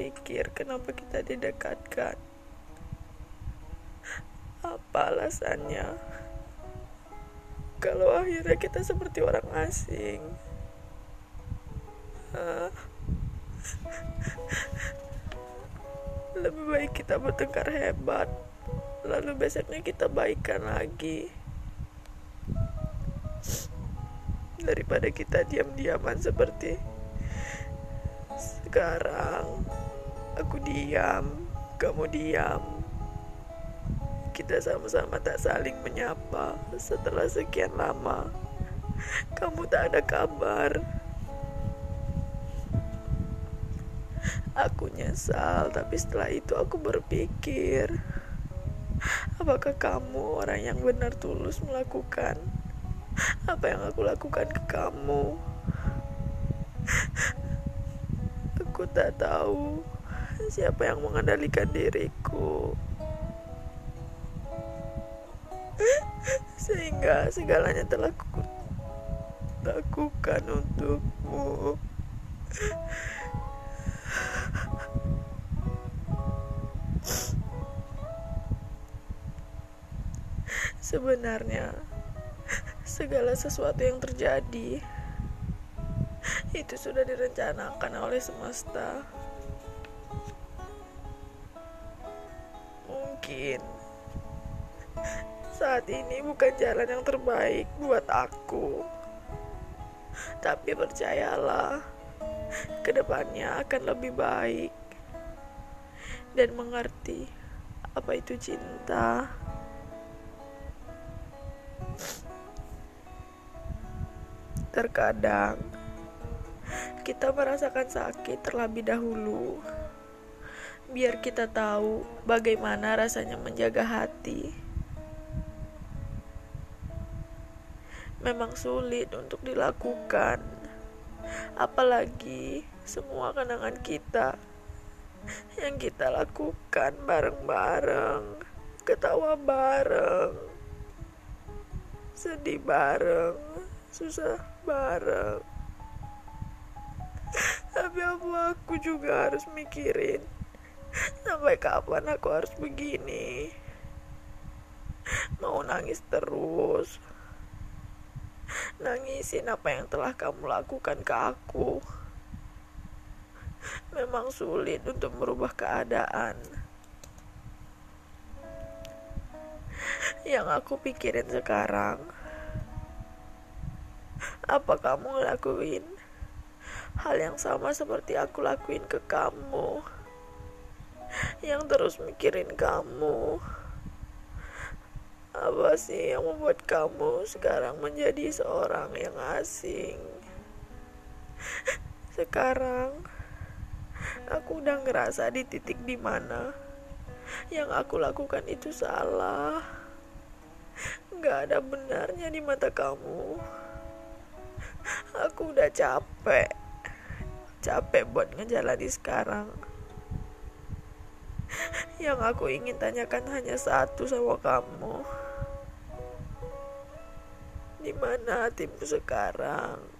mikir kenapa kita didekatkan. Apa alasannya? Kalau akhirnya kita seperti orang asing. Lebih baik kita bertengkar hebat, lalu besoknya kita baikan lagi. Daripada kita diam-diaman seperti sekarang. Aku diam, kamu diam. Kita sama-sama tak saling menyapa setelah sekian lama. Kamu tak ada kabar. Aku nyesal, tapi setelah itu aku berpikir, apakah kamu orang yang benar tulus melakukan apa yang aku lakukan ke kamu? Aku tak tahu siapa yang mengendalikan diriku. Sehingga segalanya telah ku lakukan untukmu. Sebenarnya, segala sesuatu yang terjadi itu sudah direncanakan oleh semesta. Mungkin saat ini bukan jalan yang terbaik buat aku, tapi percayalah, ke depannya akan lebih baik dan mengerti apa itu cinta. Terkadang kita merasakan sakit terlebih dahulu, biar kita tahu bagaimana rasanya menjaga hati. Memang sulit untuk dilakukan, apalagi semua kenangan kita yang kita lakukan bareng-bareng, ketawa bareng, sedih bareng, susah bareng. Tapi apa aku juga harus mikirin sampai kapan aku harus begini? Mau nangis terus. Nangisin apa yang telah kamu lakukan ke aku. Memang sulit untuk merubah keadaan. Yang aku pikirin sekarang, apa kamu ngelakuin hal yang sama seperti aku lakuin ke kamu? Yang terus mikirin kamu. Apa sih yang membuat kamu sekarang menjadi seorang yang asing? Sekarang aku udah ngerasa di titik di mana yang aku lakukan itu salah. Gak ada benarnya di mata kamu. Aku udah capek. Capek buat ngejalani sekarang. Yang aku ingin tanyakan hanya satu sama kamu. Di mana hatimu sekarang?